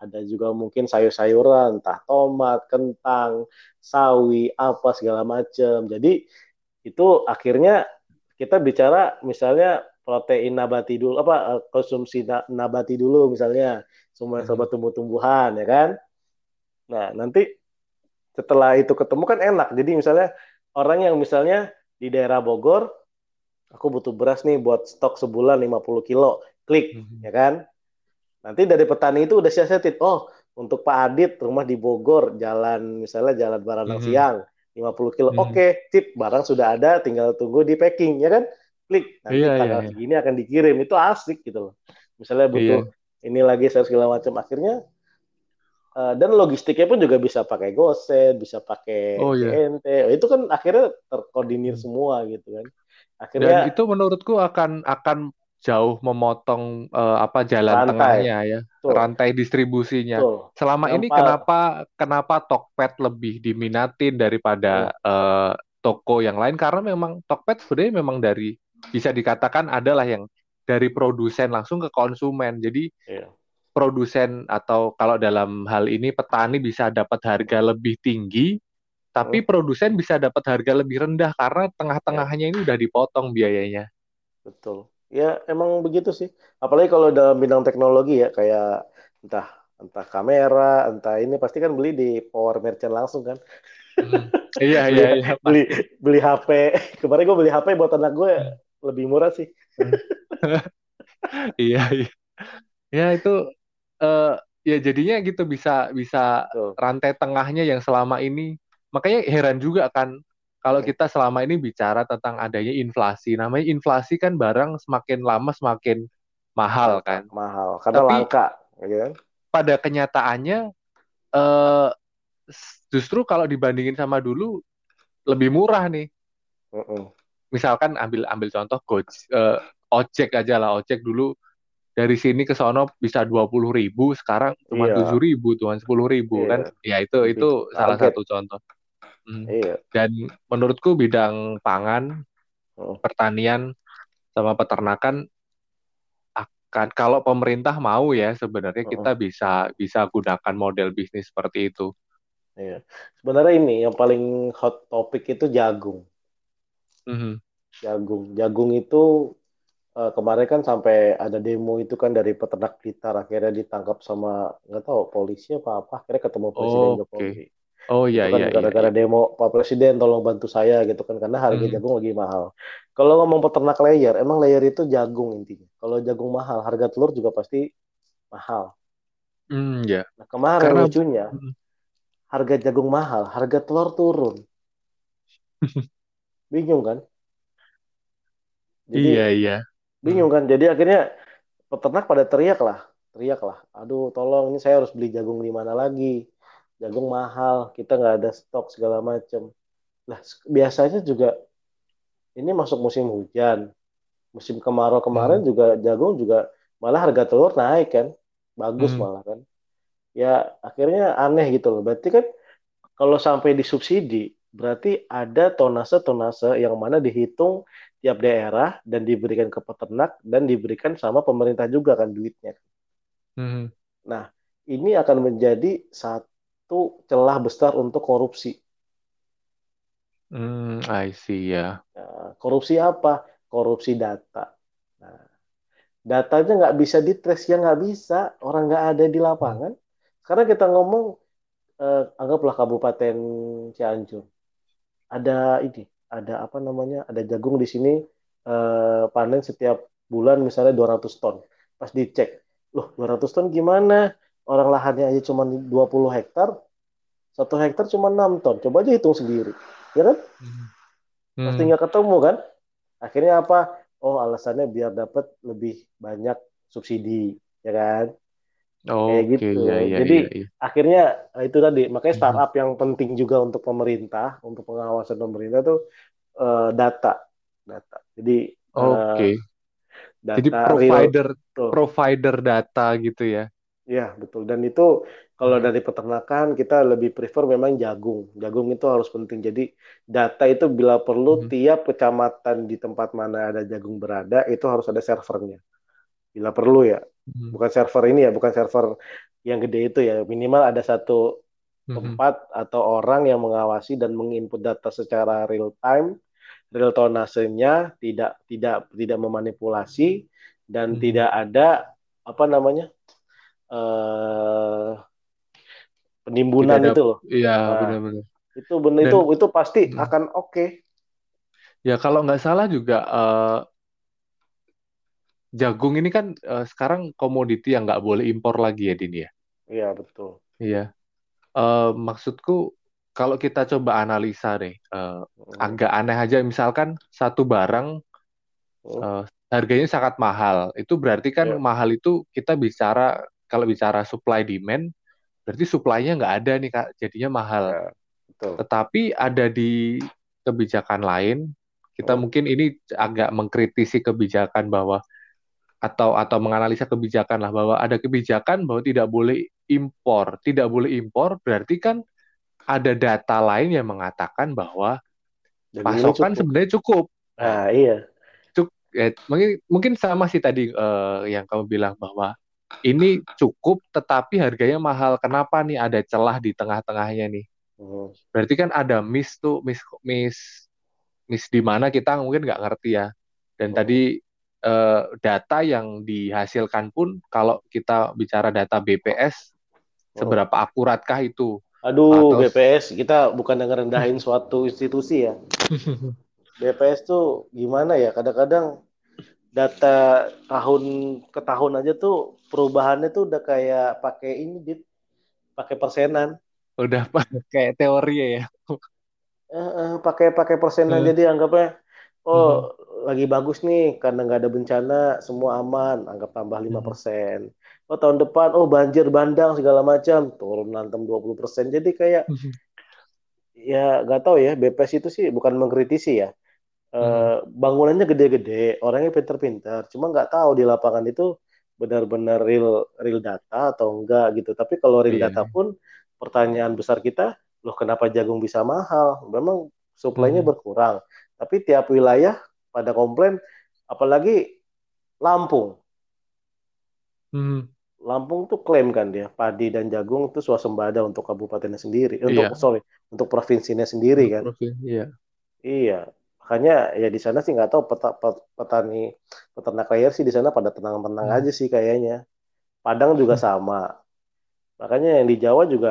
Ada juga mungkin sayur-sayuran entah tomat kentang sawi apa segala macam jadi itu akhirnya kita bicara misalnya protein nabati dulu apa eh, konsumsi na- nabati dulu misalnya. Semua Mhm. serba tumbuh-tumbuhan ya kan? Nah nanti setelah itu ketemu kan enak. Jadi misalnya orang yang misalnya di daerah Bogor aku butuh beras nih buat stok sebulan 50 kilo klik Mhm. ya kan nanti dari petani itu udah siasatin oh untuk Pak Adit rumah di Bogor jalan misalnya jalan Baranang Mhm. Siang 50 kilo Mhm. oke tip barang sudah ada tinggal tunggu di packing ya kan klik nanti Iya, iya, tanggal iya. segini akan dikirim itu asik gitu loh misalnya butuh ini lagi segala macam akhirnya eh, dan logistiknya pun juga bisa pakai GoSend bisa pakai Oh, iya. CNT itu kan akhirnya terkoordinir Hmm. semua gitu kan Dan akhirnya itu menurutku akan akan jauh memotong eh, apa jalan Rantai. tengahnya ya, Tuh. rantai distribusinya. tuh Selama ini pa- kenapa kenapa Tokped lebih diminatin daripada eh, toko yang lain? Karena memang Tokped sebenarnya memang dari bisa dikatakan adalah yang dari produsen langsung ke konsumen. Jadi Iya. produsen atau kalau dalam hal ini petani bisa dapat harga lebih tinggi, tapi produsen bisa dapat harga lebih rendah karena tengah-tengahnya ini udah dipotong biayanya. Betul. Ya emang begitu sih. Apalagi kalau dalam bidang teknologi ya kayak entah entah kamera, entah ini pasti kan beli di Power Merchant langsung kan. Hmm. Iya iya iya. Beli beli HP. Kemarin gue beli HP buat anak gue lebih murah sih. Iya iya. Ya itu eh ya jadinya gitu bisa bisa Tuh. rantai tengahnya yang selama ini makanya heran juga kan kalau kita selama ini bicara tentang adanya inflasi. Namanya inflasi kan barang semakin lama semakin mahal kan. Mahal karena Tapi- langka, gitu kan? Pada kenyataannya eh justru kalau dibandingin sama dulu lebih murah nih. Mm-mm. misalkan ambil ambil contoh Goj, eh, ojek aja lah ojek dulu dari sini ke sono bisa dua puluh ribu sekarang cuma Iya. tujuh ribu cuma sepuluh ribu Iya. kan ya itu itu salah satu contoh Hmm. Iya. dan menurutku bidang pangan Mm. pertanian sama peternakan akan kalau pemerintah mau ya sebenarnya Mm. kita bisa bisa gunakan model bisnis seperti itu Iya. Sebenarnya ini yang paling hot topik itu jagung. Mhm. Jagung. Jagung itu eh, kemarin kan sampai ada demo itu kan dari peternak Blitar akhirnya ditangkap sama nggak tahu polisi apa apa akhirnya ketemu Presiden Oh, Jokowi. Oh iya kan iya iya gara-gara demo Pak Presiden tolong bantu saya gitu kan karena harga Hmm. jagung lagi mahal. Kalau ngomong peternak layer, emang layer itu jagung intinya. Kalau jagung mahal, harga telur juga pasti mahal. Hmm, ya Nah, kemarin Karena- lucunya Hmm. harga jagung mahal, harga telur turun. Bingung kan? Jadi Iya, iya. bingung kan. Jadi akhirnya peternak pada teriak lah, teriak lah. Aduh, tolong ini saya harus beli jagung di mana lagi? Jagung mahal, kita nggak ada stok segala macam. Lah biasanya juga ini masuk musim hujan, musim kemarau kemarin Hmm. juga jagung juga malah harga telur naik kan, bagus Hmm. malah kan. Ya akhirnya aneh gitu loh. Berarti kan kalau sampai disubsidi, berarti ada tonase-tonase yang mana dihitung tiap daerah dan diberikan ke peternak dan diberikan sama pemerintah juga kan duitnya. Hmm. Nah, ini akan menjadi satu celah besar untuk korupsi. Hmm, I see ya. Nah, korupsi apa? Korupsi data. Nah, datanya nggak bisa ditrace, ya nggak bisa. Orang nggak ada di lapangan. Sekarang kita ngomong, eh, anggaplah Kabupaten Cianjur. Ada ini, ada apa namanya? Ada jagung di sini eh, panen setiap bulan misalnya 200 ton. Pas dicek, loh 200 ton gimana? Orang lahannya aja cuma 20 hektar, satu hektar cuma 6 ton. Coba aja hitung sendiri. Ya kan? Hmm. Pasti nggak ketemu kan? Akhirnya apa? Oh, alasannya biar dapat lebih banyak subsidi, ya kan? Kayak Oke, gitu. ya, ya, Jadi ya, ya. akhirnya eh, itu tadi, makanya Mhm. startup yang penting juga untuk pemerintah, untuk pengawasan pemerintah tuh eh, data, data. Jadi eh, Oke. Jadi data real, provider provider data gitu ya. Ya, betul. Dan itu kalau Mhm. dari peternakan kita lebih prefer memang jagung. Jagung itu harus penting. Jadi data itu bila perlu Mhm. tiap kecamatan di tempat mana ada jagung berada itu harus ada servernya. Bila perlu ya. Mhm. Bukan server ini ya, bukan server yang gede itu ya. Minimal ada satu Mhm. tempat atau orang yang mengawasi dan menginput data secara real time, real tonasenya, tidak tidak tidak memanipulasi dan Mhm. tidak ada apa namanya eh penimbunan ada itu loh. Iya, Nah, benar-benar. itu benar itu itu pasti Mhm. akan oke. ya kalau nggak salah juga eh, jagung ini kan eh, sekarang komoditi yang nggak boleh impor lagi ya, Din ya. Iya, betul. Iya. Eh, maksudku kalau kita coba analisa nih, eh, Hmm, agak aneh aja misalkan satu barang hmm, eh, harganya sangat mahal. Itu berarti kan iya, mahal itu kita bicara kalau bicara supply demand, berarti supply-nya nggak ada nih Kak, jadinya mahal. iya, betul. Tetapi ada di kebijakan lain, kita Hmm, mungkin ini agak mengkritisi kebijakan bahwa atau atau menganalisa kebijakan lah bahwa ada kebijakan bahwa tidak boleh impor. Tidak boleh impor berarti kan ada data lain yang mengatakan bahwa ini pasokan cukup. sebenarnya cukup. Nah, iya. cuk- eh, mungkin mungkin sama sih tadi eh, yang kamu bilang bahwa ini cukup tetapi harganya mahal. Kenapa nih ada celah di tengah-tengahnya nih? Hmm, Berarti kan ada miss tuh, miss miss miss di mana kita mungkin nggak ngerti ya. Dan hmm, tadi eh, data yang dihasilkan pun kalau kita bicara data BPS hmm. seberapa akuratkah itu? Aduh, Atau BPS kita bukan ngerendahin suatu institusi ya. BPS tuh gimana ya? Kadang-kadang data tahun ke tahun aja tuh perubahannya tuh udah kayak pakai ini, Dit. pakai persenan. udah kayak teori ya. Eh, eh, pakai pakai persenan Eh, jadi anggapnya oh lagi bagus nih karena nggak ada bencana semua aman anggap tambah mhm, 5%. Oh tahun depan oh banjir bandang segala macam turun lantem 20%. Jadi kayak mhm, ya nggak tahu ya BPS itu sih bukan mengkritisi ya. Eh, bangunannya gede-gede, orangnya pinter-pinter. Cuma nggak tahu di lapangan itu benar-benar real real data atau enggak gitu. Tapi kalau real Iya. data pun pertanyaan besar kita, loh kenapa jagung bisa mahal? Memang suplainya Mhm, berkurang. Tapi tiap wilayah pada komplain, apalagi Lampung. mhm. Lampung tuh klaim kan dia, padi dan jagung itu swasembada untuk kabupatennya sendiri, Iya, untuk sorry, untuk provinsinya sendiri untuk kan. provinsi. Iya. Iya, makanya ya di sana sih nggak tahu peta, pet- petani peternak layar sih di sana pada tenang-tenang Mhm, aja sih kayaknya. Padang juga mhm, sama. Makanya yang di Jawa juga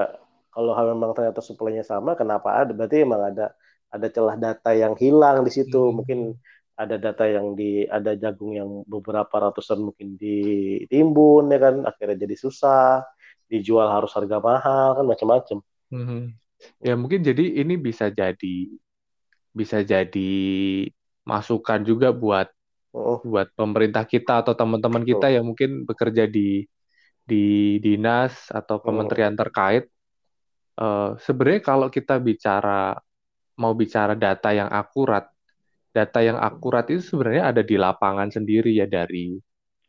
kalau memang ternyata suplainya sama, kenapa ada? Berarti emang ada ada celah data yang hilang di situ. Mungkin mhm, ada data yang di ada jagung yang beberapa ratusan mungkin ditimbun ya kan, akhirnya jadi susah, dijual harus harga mahal kan macam-macam. mhm. Ya mungkin jadi ini bisa jadi bisa jadi masukan juga buat Oh, buat pemerintah kita atau teman-teman kita yang mungkin bekerja di di dinas atau Hmm. kementerian terkait. Eh, sebenarnya kalau kita bicara mau bicara data yang akurat, data yang akurat itu sebenarnya ada di lapangan sendiri ya dari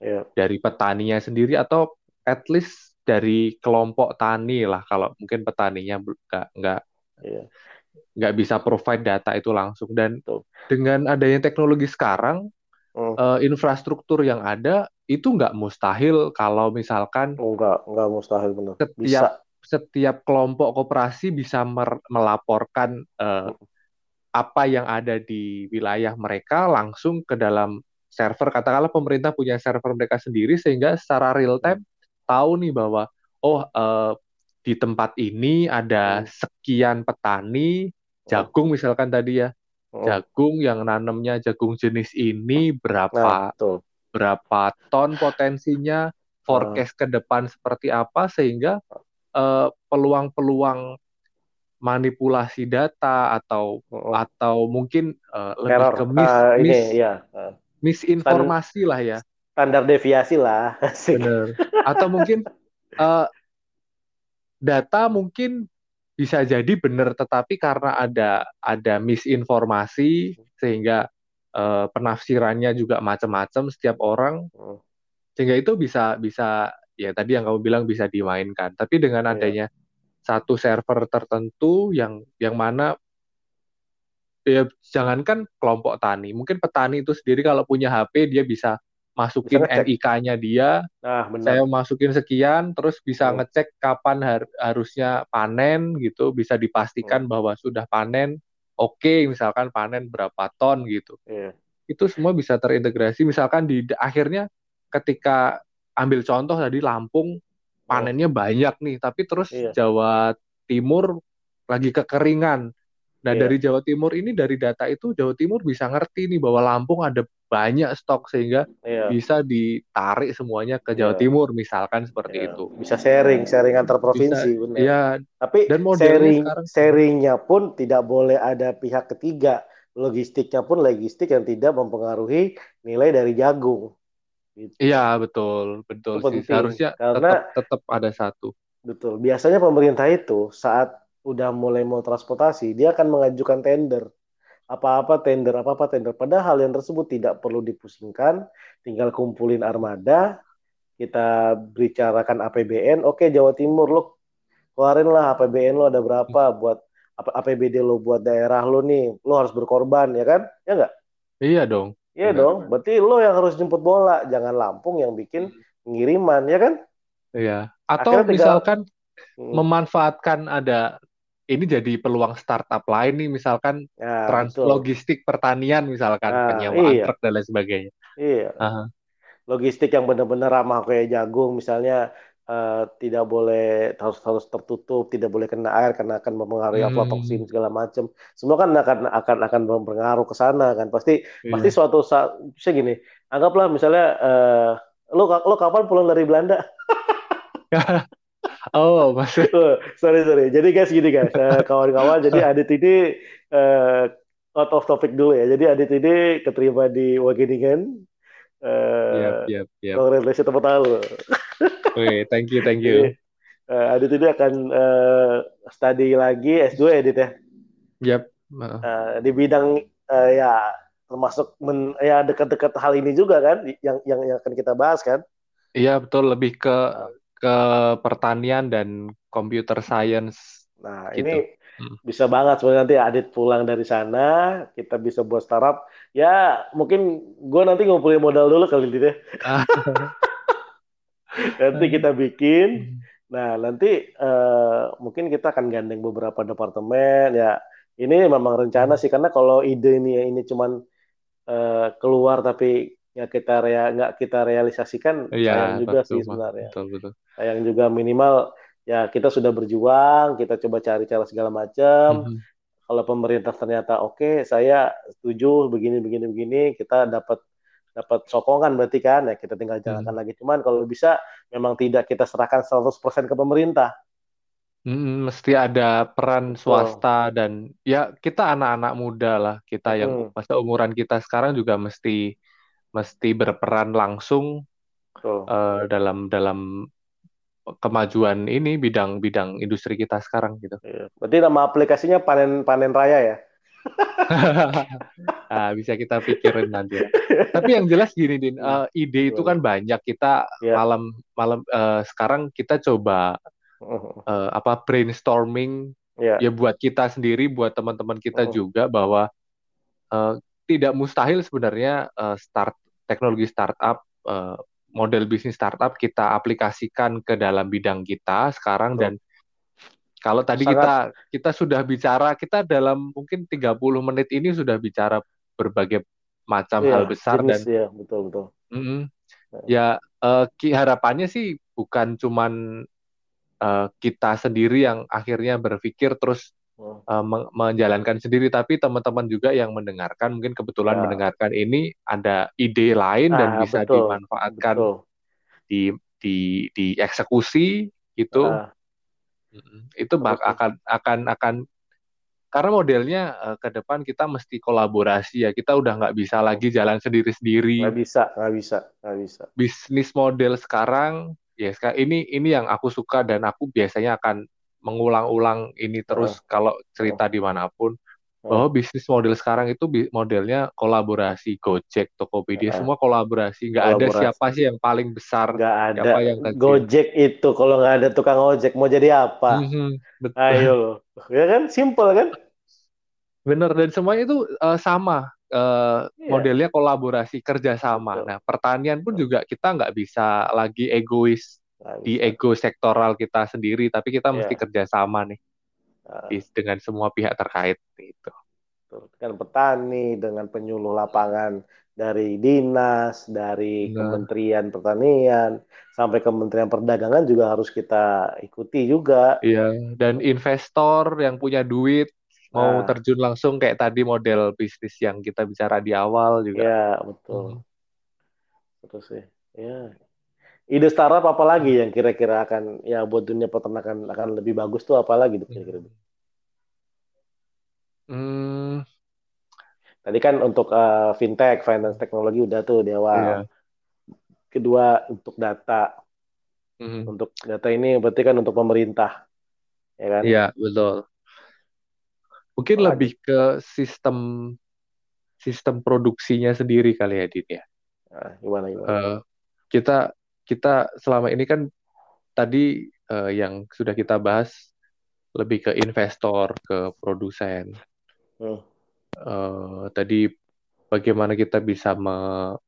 Iya. dari petaninya sendiri atau at least dari kelompok tani lah kalau mungkin petaninya nggak nggak Iya. Nggak bisa provide data itu langsung dan Betul. dengan adanya teknologi sekarang Hmm. eh, infrastruktur yang ada itu nggak mustahil kalau misalkan enggak, enggak mustahil benar. Bisa. setiap setiap kelompok koperasi bisa mer- melaporkan eh, apa yang ada di wilayah mereka langsung ke dalam server katakanlah pemerintah punya server mereka sendiri sehingga secara real time tahu nih bahwa oh eh, di tempat ini ada Hmm. sekian petani jagung misalkan tadi ya Hmm. jagung yang nanamnya jagung jenis ini Nah, berapa betul. berapa ton potensinya forecast ke depan seperti apa sehingga eh, peluang-peluang manipulasi data atau Hmm. atau mungkin eh, lebih Error. ke mis, Ah, ini mis- ya. Ah. misinformasi lah ya Standar deviasi lah. Bener atau mungkin eh, data mungkin bisa jadi benar tetapi karena ada ada misinformasi sehingga eh, penafsirannya juga macam-macam setiap orang Hmm. sehingga itu bisa bisa ya tadi yang kamu bilang bisa dimainkan tapi dengan Iya. adanya satu server tertentu yang yang mana ya jangankan kelompok tani mungkin petani itu sendiri kalau punya HP dia bisa masukin. NIK-nya dia Nah, benar. saya masukin sekian terus bisa Hmm. ngecek kapan har- harusnya panen gitu bisa Hmm. dipastikan bahwa sudah panen oke misalkan panen berapa ton gitu Iya. itu semua bisa terintegrasi misalkan di akhirnya ketika ambil contoh tadi Lampung panennya banyak nih tapi terus Iya. Jawa Timur lagi kekeringan nah Iya. dari Jawa Timur ini dari data itu Jawa Timur bisa ngerti nih bahwa Lampung ada banyak stok sehingga Iya. bisa ditarik semuanya ke Jawa Iya. Timur misalkan seperti Iya. itu Bisa sharing, sharing antar bisa provinsi, benar. ya Tapi dan sharing sekarang sharingnya pun tidak boleh ada pihak ketiga. Logistiknya pun logistik yang tidak mempengaruhi nilai dari jagung. Gitu. iya betul betul Itu sih penting seharusnya karena tetap tetap ada satu betul. Biasanya pemerintah itu saat udah mulai mau transportasi, dia akan mengajukan tender. Apa-apa tender, apa-apa tender. Padahal yang tersebut tidak perlu dipusingkan, tinggal kumpulin armada, kita bicarakan APBN. Oke, Jawa Timur lo keluarin lah APBN lo ada berapa buat APBD lo buat daerah lo nih. Lo harus berkorban ya kan? Ya enggak? iya dong Iya Benar. dong. Berarti lo yang harus jemput bola, jangan Lampung yang bikin pengiriman ya kan? iya atau Akhirnya tinggal misalkan Hmm. memanfaatkan ada ini jadi peluang startup lain nih misalkan Ya, trans betul. logistik pertanian misalkan Nah, penyewaan iya. truk dan lain sebagainya Iya. Aha. Logistik yang benar-benar ramah kayak jagung misalnya eh, tidak boleh harus harus tertutup, tidak boleh kena air karena akan mempengaruhi Hmm. aflatoksin segala macam. Semua kan akan akan akan berpengaruh ke sana kan. Pasti pasti Iya. suatu saat saya gini, anggaplah misalnya eh, lo lo kapan pulang dari Belanda? oh maksud Oh, sorry sorry. Jadi guys gini guys, Eh, kawan-kawan. Jadi Adit ini eh, out of topic dulu ya. Jadi Adit ini keterima di Wageningen. Eh, Yap, yap, yap. Congratulations tepuk tangan lo. Oke, thank you, thank Jadi you. eh, Adit ini akan eh, study lagi S2 ya Adit ya. Yap. Eh, di bidang eh, ya termasuk men, ya dekat-dekat hal ini juga kan yang yang yang akan kita bahas kan. Iya, betul lebih ke ke pertanian dan computer science Nah, gitu. ini Hmm. bisa banget sebenarnya nanti Adit pulang dari sana, kita bisa buat startup. Ya, mungkin gue nanti ngumpulin modal dulu kali ini deh. Nanti kita bikin. Hmm. Nah, nanti eh, mungkin kita akan gandeng beberapa departemen. Ya, ini memang rencana sih karena kalau ide ini ini cuman eh, keluar tapi nggak kita rea nggak kita realisasikan Iya, sayang juga betul, sih sebenarnya. Betul, betul. Sayang juga minimal ya kita sudah berjuang, kita coba cari cara segala macam. Mhm. Kalau pemerintah ternyata oke, saya setuju begini begini begini, kita dapat dapat sokongan berarti kan ya kita tinggal jalankan lagi. Cuman kalau bisa memang tidak kita serahkan 100% ke pemerintah. Mm, mesti ada peran swasta dan ya kita anak-anak muda lah kita yang Mm. masa umuran kita sekarang juga mesti mesti berperan langsung eh, dalam dalam kemajuan ini bidang-bidang industri kita sekarang gitu. Iya. Berarti nama aplikasinya panen panen raya ya? Ah, bisa kita pikirin nanti. ya. Tapi yang jelas gini, Din, eh, ide itu kan banyak. Kita Iya. malam malam eh, sekarang kita coba eh, apa brainstorming Iya. ya buat kita sendiri, buat teman-teman kita Mhm. juga bahwa eh, tidak mustahil sebenarnya eh, start teknologi startup, eh, model bisnis startup kita aplikasikan ke dalam bidang kita sekarang Betul. dan kalau tadi Sangat- kita kita sudah bicara, kita dalam mungkin 30 menit ini sudah bicara berbagai macam Iya, hal besar dan jenis, ya, betul betul. Mm-mm. Ya, eh, ki- harapannya sih bukan cuman eh, kita sendiri yang akhirnya berpikir terus Men- menjalankan sendiri, tapi teman-teman juga yang mendengarkan mungkin kebetulan Ya. mendengarkan ini ada ide lain dan Ah, bisa betul, dimanfaatkan Betul. di di dieksekusi gitu. Ah. Itu bak- akan akan akan karena modelnya eh, ke depan kita mesti kolaborasi ya. Kita udah nggak bisa lagi jalan sendiri-sendiri. nggak bisa, nggak bisa, nggak bisa. bisnis model sekarang ya seka- ini ini yang aku suka dan aku biasanya akan mengulang-ulang ini terus kalau cerita di mana pun bahwa bisnis model sekarang itu modelnya kolaborasi Gojek, Tokopedia Ah. semua kolaborasi nggak ada siapa sih yang paling besar Nggak ada. siapa yang kecil. Gojek itu kalau nggak ada tukang ojek mau jadi apa? Mhm, betul. Ayo loh, ya kan, simple kan? Bener dan semuanya itu eh, sama eh, Iya. modelnya kolaborasi kerjasama. Betul. Nah pertanian pun juga kita nggak bisa lagi egois Nggak di bisa. ego sektoral kita sendiri, tapi kita mesti Iya. kerjasama nih Nah, di- dengan semua pihak terkait gitu. betul. Dengan petani, dengan penyuluh lapangan dari dinas, dari Benar. Kementerian Pertanian, sampai Kementerian Perdagangan juga harus kita ikuti juga. Iya, dan investor yang punya duit mau Nah. terjun langsung kayak tadi model bisnis yang kita bicara di awal juga. Ya, betul. Mhm. Terus sih. Ya. Ide startup apa lagi yang kira-kira akan ya buat dunia peternakan akan lebih bagus tuh apa lagi kira-kira? Hmm, Tadi kan untuk eh, fintech, finance teknologi udah tuh di awal. iya. Kedua untuk data. Mhm. Untuk data ini berarti kan untuk pemerintah. Ya kan? Iya, betul. Mungkin Apalagi? lebih ke sistem sistem produksinya sendiri kali ya, Din ya. Nah, gimana gimana? Eh, kita kita selama ini kan tadi eh, yang sudah kita bahas lebih ke investor, ke produsen. Hmm. Eh, tadi bagaimana kita bisa me-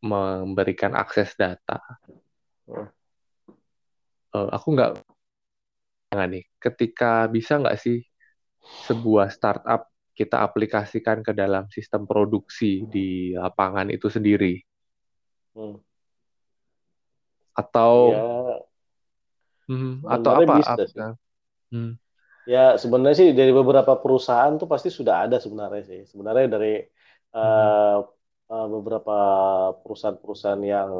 memberikan akses data. Hmm. Eh, aku nggak nggak nih, ketika bisa nggak sih sebuah startup kita aplikasikan ke dalam sistem produksi di lapangan itu sendiri, Hmm. Atau Ya, Hmm, atau apa? bisa sih. apa- Hmm, Ya sebenarnya sih dari beberapa perusahaan tuh pasti sudah ada sebenarnya sih. Sebenarnya dari eh, eh, beberapa perusahaan-perusahaan yang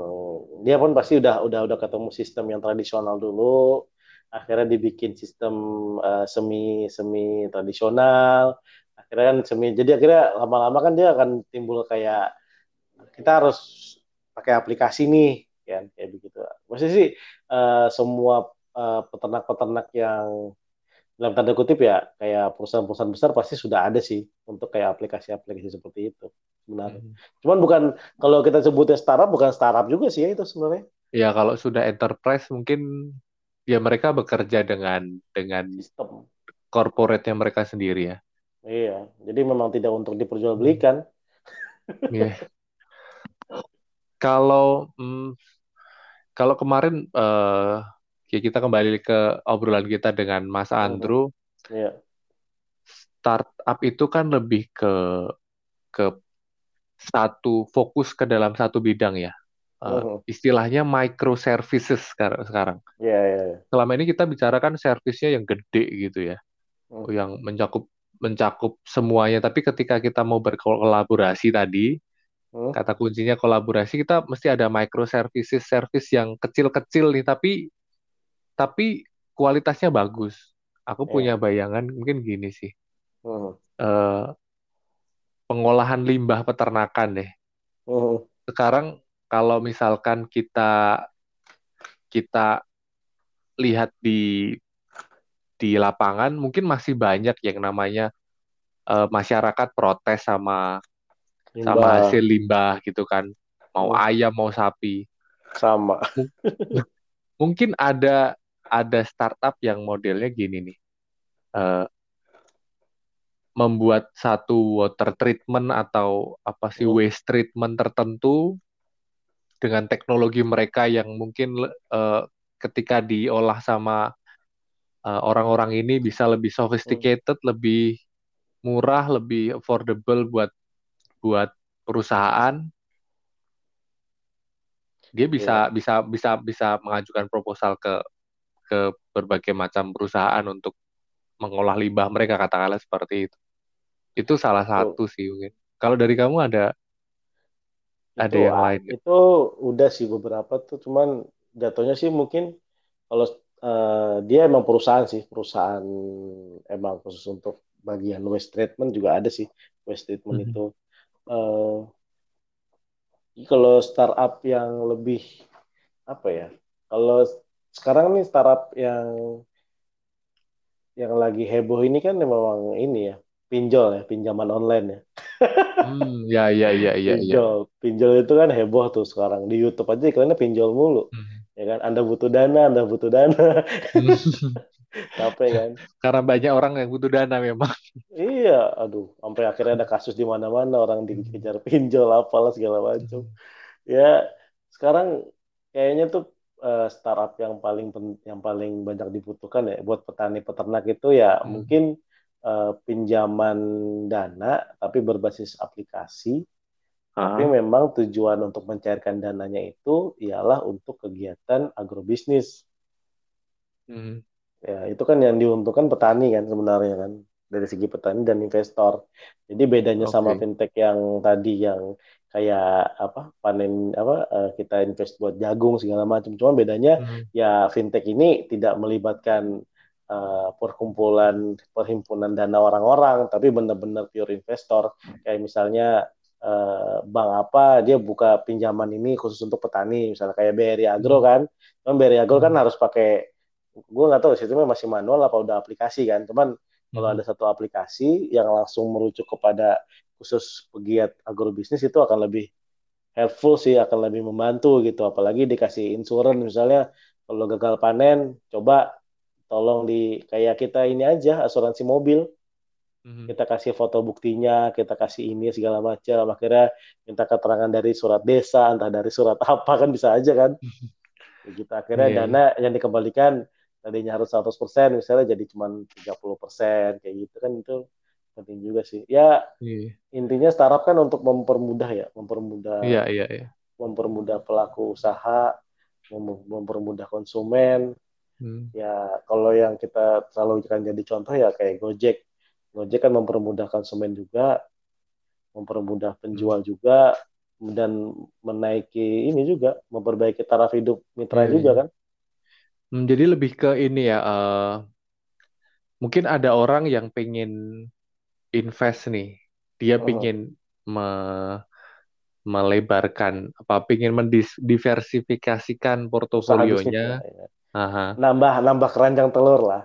dia pun pasti udah udah udah ketemu sistem yang tradisional dulu. Akhirnya dibikin sistem eh, semi semi tradisional. Akhirnya kan semi. Jadi akhirnya lama-lama kan dia akan timbul kayak kita harus pakai aplikasi nih, kan kayak begitu. Maksudnya sih eh, semua eh, peternak-peternak yang dalam tanda kutip ya kayak perusahaan-perusahaan besar pasti sudah ada sih untuk kayak aplikasi-aplikasi seperti itu sebenarnya. hmm. Cuman bukan kalau kita sebutnya startup bukan startup juga sih ya itu sebenarnya Ya kalau sudah enterprise mungkin ya mereka bekerja dengan dengan sistem. corporate-nya mereka sendiri ya. Iya, jadi memang tidak untuk diperjualbelikan. Iya. Kalau hmm, kalau kemarin eh, ya kita kembali ke obrolan kita dengan Mas Andrew, Iya, startup itu kan lebih ke ke satu fokus ke dalam satu bidang ya. Eh, Mhm. istilahnya microservices sekarang sekarang. iya, iya. iya. Selama ini kita bicarakan servisnya yang gede gitu ya, Hmm. yang mencakup mencakup semuanya. Tapi ketika kita mau berkolaborasi tadi, Hmm. kata kuncinya kolaborasi, kita mesti ada microservices, service yang kecil-kecil nih, tapi tapi kualitasnya bagus. Aku Iya. punya bayangan mungkin gini sih, Hmm. eh, pengolahan limbah peternakan deh. Hmm. sekarang kalau misalkan kita kita lihat di di lapangan mungkin masih banyak yang namanya uh, masyarakat protes sama limbah. sama hasil limbah gitu kan mau hmm. ayam mau sapi sama mungkin ada ada startup yang modelnya gini nih uh, membuat satu water treatment atau apa sih hmm. waste treatment tertentu dengan teknologi mereka yang mungkin uh, ketika diolah sama uh, orang-orang ini bisa lebih sophisticated, hmm. lebih murah, lebih affordable buat buat perusahaan. Dia bisa yeah. bisa bisa bisa mengajukan proposal ke ke berbagai macam perusahaan untuk mengolah limbah mereka katakanlah seperti itu. Itu salah satu oh. sih mungkin. Kalau dari kamu ada ada itu, yang lain? Itu udah sih beberapa tuh, cuman jatuhnya sih mungkin kalau uh, dia emang perusahaan sih, perusahaan emang khusus untuk bagian waste treatment juga ada sih waste treatment mm -hmm. itu. Uh, kalau startup yang lebih apa ya? Kalau sekarang nih startup yang yang lagi heboh ini kan memang ini ya pinjol ya, pinjaman online ya. hmm, ya, ya, ya, ya. Pinjol, ya. pinjol itu kan heboh tuh sekarang di YouTube aja iklannya pinjol mulu. Hmm. Ya kan, Anda butuh dana, Anda butuh dana. Capek kan? Karena banyak orang yang butuh dana memang. Iya, aduh, sampai akhirnya ada kasus di mana-mana orang dikejar pinjol apalah segala macam. Ya, sekarang kayaknya tuh uh, startup yang paling yang paling banyak dibutuhkan ya buat petani peternak itu ya hmm. mungkin uh, pinjaman dana tapi berbasis aplikasi. Tapi memang tujuan untuk mencairkan dananya itu ialah untuk kegiatan agrobisnis. Hmm. Ya, itu kan yang diuntungkan petani kan sebenarnya kan dari segi petani dan investor. Jadi bedanya okay. sama fintech yang tadi yang kayak apa panen apa uh, kita invest buat jagung segala macam. Cuma bedanya hmm. ya fintech ini tidak melibatkan uh, perkumpulan perhimpunan dana orang-orang tapi benar-benar pure investor kayak misalnya uh, bank apa dia buka pinjaman ini khusus untuk petani misalnya kayak BRI Agro hmm. kan kan BRI Agro kan hmm. harus pakai gue nggak tahu sistemnya masih manual apa udah aplikasi kan cuman kalau hmm. ada satu aplikasi yang langsung merujuk kepada khusus pegiat agrobisnis itu akan lebih helpful sih akan lebih membantu gitu apalagi dikasih insurance misalnya kalau gagal panen coba tolong di kayak kita ini aja asuransi mobil mm-hmm. kita kasih foto buktinya kita kasih ini segala macam akhirnya minta keterangan dari surat desa entah dari surat apa kan bisa aja kan gitu akhirnya yeah. dana yang dikembalikan tadinya harus 100% misalnya jadi cuma 30% kayak gitu kan itu penting juga sih ya yeah. intinya startup kan untuk mempermudah ya mempermudah yeah, yeah, yeah. mempermudah pelaku usaha mempermudah konsumen Hmm. Ya kalau yang kita selalu kan jadi contoh ya kayak Gojek. Gojek kan mempermudah konsumen juga, mempermudah penjual hmm. juga, dan menaiki ini juga, memperbaiki taraf hidup mitra hmm. juga kan. Hmm, jadi lebih ke ini ya, uh, mungkin ada orang yang pengen invest nih, dia uh pengen me melebarkan apa pengen mendiversifikasikan portofolionya ya. Aha. nambah nambah keranjang telur lah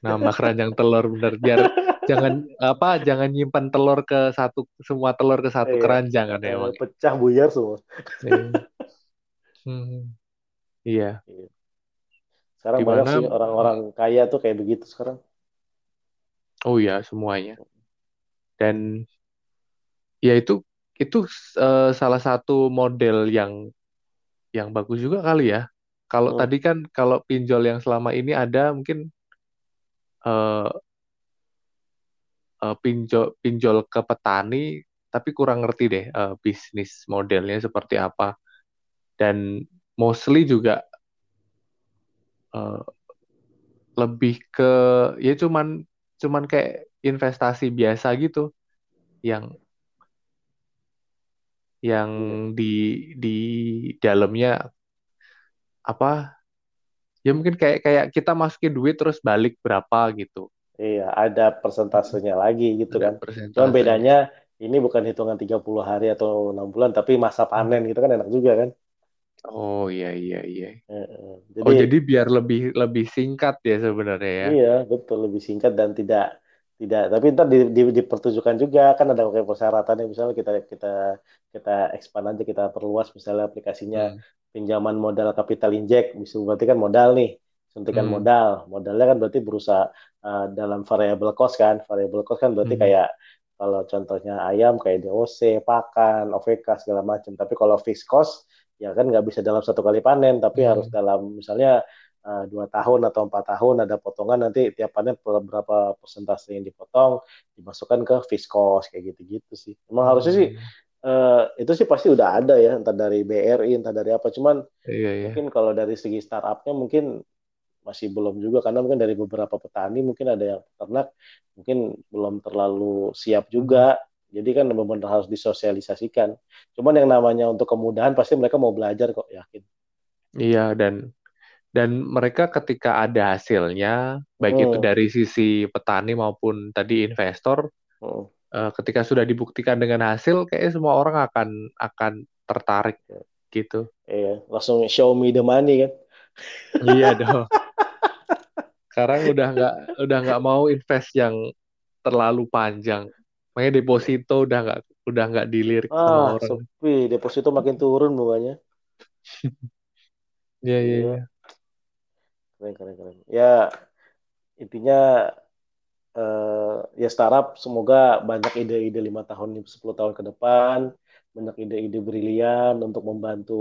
nambah keranjang telur bener biar jangan apa jangan nyimpan telur ke satu semua telur ke satu iya. keranjang kan ya emang pecah buyar semua iya. hmm. iya. iya. Sekarang Di mana, banyak sih orang-orang kaya tuh kayak begitu sekarang. Oh iya semuanya. Dan ya itu itu uh, salah satu model yang yang bagus juga kali ya. Kalau hmm. tadi kan kalau pinjol yang selama ini ada mungkin uh, uh, pinjol pinjol ke petani tapi kurang ngerti deh uh, bisnis modelnya seperti apa. Dan mostly juga uh, lebih ke ya cuman cuman kayak investasi biasa gitu. Yang yang di di dalamnya apa ya mungkin kayak kayak kita masukin duit terus balik berapa gitu. Iya ada persentasenya lagi gitu ada kan. cuman bedanya ini bukan hitungan 30 hari atau enam bulan tapi masa panen gitu kan enak juga kan Oh iya iya iya. Eh, eh. Oh jadi jadi biar lebih lebih singkat ya sebenarnya ya. iya betul lebih singkat dan tidak tidak tapi ntar di, di, dipertunjukkan juga kan ada kayak persyaratannya misalnya kita kita kita expand aja kita perluas misalnya aplikasinya Hmm. pinjaman modal capital inject bisa berarti kan modal nih suntikan Hmm. modal modalnya kan berarti berusaha uh, dalam variable cost kan variable cost kan berarti Hmm. kayak kalau contohnya ayam kayak DOC pakan OVK segala macam tapi kalau fixed cost ya kan nggak bisa dalam satu kali panen tapi Hmm. harus dalam misalnya uh, dua tahun atau empat tahun ada potongan nanti tiap panen berapa persentase yang dipotong dimasukkan ke cost kayak gitu-gitu sih emang harusnya sih Hmm. eh, itu sih pasti udah ada ya entah dari BRI entah dari apa cuman Iya iya. mungkin kalau dari segi startupnya mungkin masih belum juga karena mungkin dari beberapa petani mungkin ada yang peternak mungkin belum terlalu siap juga jadi kan benar-benar harus disosialisasikan cuman yang namanya untuk kemudahan pasti mereka mau belajar kok yakin Iya dan dan mereka ketika ada hasilnya baik itu Hmm. dari sisi petani maupun tadi investor Hmm. eh, ketika sudah dibuktikan dengan hasil kayaknya semua orang akan akan tertarik gitu. Iya, langsung show me the money kan. Iya dong. Sekarang udah nggak udah nggak mau invest yang terlalu panjang. Makanya deposito udah nggak udah nggak dilirik Ah, orang. sepi, deposito makin turun bunganya. Iya iya Iya. iya. Keren, keren, keren. Ya, intinya eh, ya startup semoga banyak ide-ide lima tahun, 10 tahun ke depan, banyak ide-ide brilian untuk membantu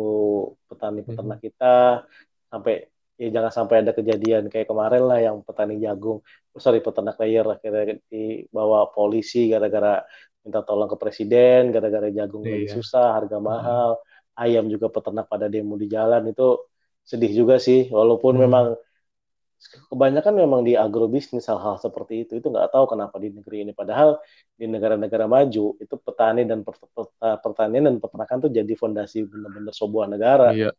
petani peternak Mhm. kita sampai ya jangan sampai ada kejadian kayak kemarin lah yang petani jagung, sorry peternak layer akhirnya dibawa polisi gara-gara minta tolong ke presiden, gara-gara jagung lagi Iya. susah, harga mahal, ayam juga peternak pada demo di jalan itu sedih juga sih, walaupun Hmm. memang kebanyakan memang di agrobisnis hal-hal seperti itu itu nggak tahu kenapa di negeri ini padahal di negara-negara maju itu petani dan per- per- pertanian dan peternakan tuh jadi fondasi benar-benar sebuah negara Iya.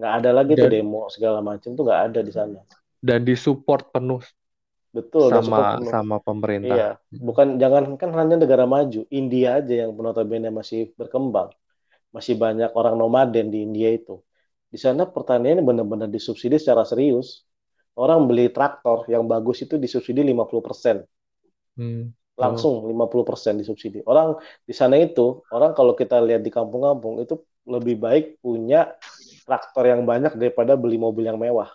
Nggak ada lagi tuh Dan demo segala macam tuh nggak ada di sana dan disupport penuh betul sama penuh sama pemerintah. iya bukan jangan kan hanya negara maju India aja yang notabene masih berkembang masih banyak orang nomaden di India itu di sana pertanian benar-benar disubsidi secara serius orang beli traktor yang bagus itu disubsidi 50% Hmm. Oh. langsung 50% disubsidi. Orang di sana itu, orang kalau kita lihat di kampung-kampung itu lebih baik punya traktor yang banyak daripada beli mobil yang mewah.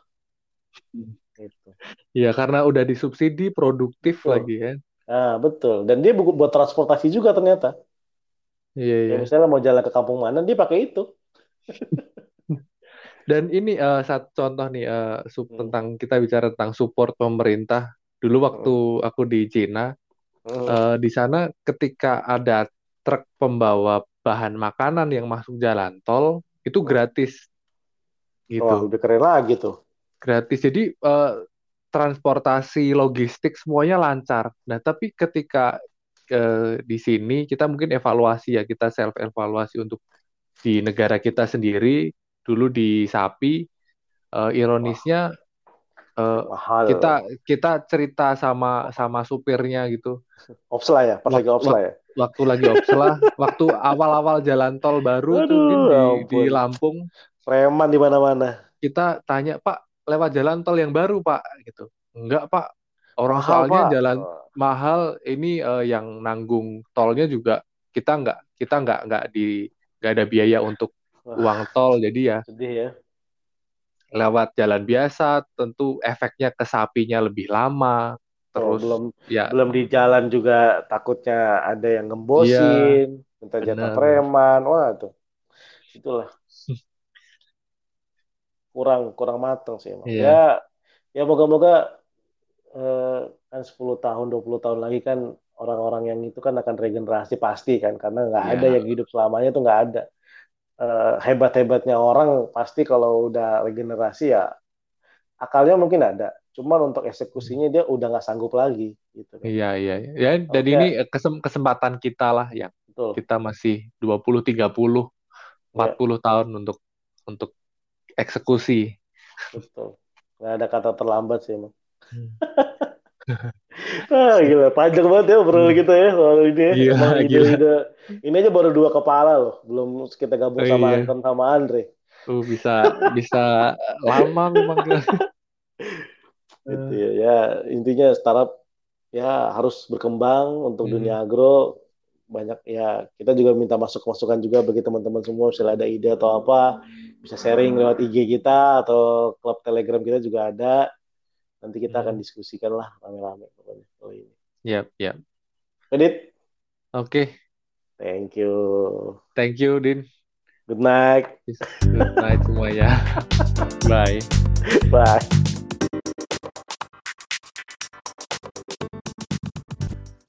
Gitu. Iya, karena udah disubsidi produktif Betul. lagi kan. Nah, betul. Dan dia bu- buat transportasi juga ternyata. Iya, iya. Ya misalnya mau jalan ke kampung mana, dia pakai itu. Dan ini eh, satu contoh nih eh, sup- Hmm. tentang kita bicara tentang support pemerintah. Dulu waktu aku di Cina, Hmm. eh, di sana ketika ada truk pembawa bahan makanan yang masuk jalan tol, itu Hmm. Gratis Wah, gitu. lebih keren lagi tuh. Gratis. Jadi eh, transportasi logistik semuanya lancar. Nah, tapi ketika eh, di sini kita mungkin evaluasi ya, kita self evaluasi untuk di negara kita sendiri. Dulu di Sapi, eh, ironisnya eh, Mahal. kita kita cerita sama sama supirnya gitu. Opsla ya, pas lagi opsla ya. Waktu lagi opslah, waktu awal-awal jalan tol baru tuh Aduh, Din, di, di ampun. Lampung, Preman di mana-mana. kita tanya, Pak, lewat jalan tol yang baru, Pak, gitu. Enggak, Pak. Orang Mahal, soalnya Pak. jalan mahal, ini eh, yang nanggung tolnya juga kita nggak kita nggak nggak di nggak ada biaya untuk Wah, uang tol, jadi ya sedih ya. lewat jalan biasa, tentu efeknya ke sapinya lebih lama. Oh, Terus belum ya belum di jalan juga takutnya ada yang ngembosin, minta jatah preman. Wah, tuh. Itulah kurang kurang matang sih emang. Iya. Ya ya moga-moga eh, kan 10 tahun 20 tahun lagi kan orang-orang yang itu kan akan regenerasi pasti kan karena nggak Iya. ada yang hidup selamanya tuh nggak ada. Eh, hebat-hebatnya orang pasti kalau udah regenerasi ya akalnya mungkin ada. Cuman untuk eksekusinya dia udah nggak sanggup lagi gitu. Iya, iya, iya. Ya, dan Oke. ini eh, kesem- kesempatan kita lah yang Betul. kita masih 20, 30, 40 tahun untuk untuk eksekusi. Betul. Nggak ada kata terlambat sih emang. Ah, gila, panjang banget ya obrolan kita ya soal ini. ya. Gila, Emang gila. ide-ide ini aja baru dua kepala loh, belum kita gabung Oh, sama iya. Anton sama Andre. Uh, bisa bisa lama memang Gitu ya. Ya, intinya startup ya harus berkembang untuk Hmm. dunia agro. Banyak ya, kita juga minta masuk-masukan juga bagi teman-teman semua misalnya ada ide atau apa, bisa sharing lewat IG kita atau klub Telegram kita juga ada. Nanti kita akan Hmm. diskusikan lah rame-rame pokoknya. Oh, ini. Yap, yap. Edit, Oke, thank you. thank you Din. Good night. Good night semuanya. Bye. Bye.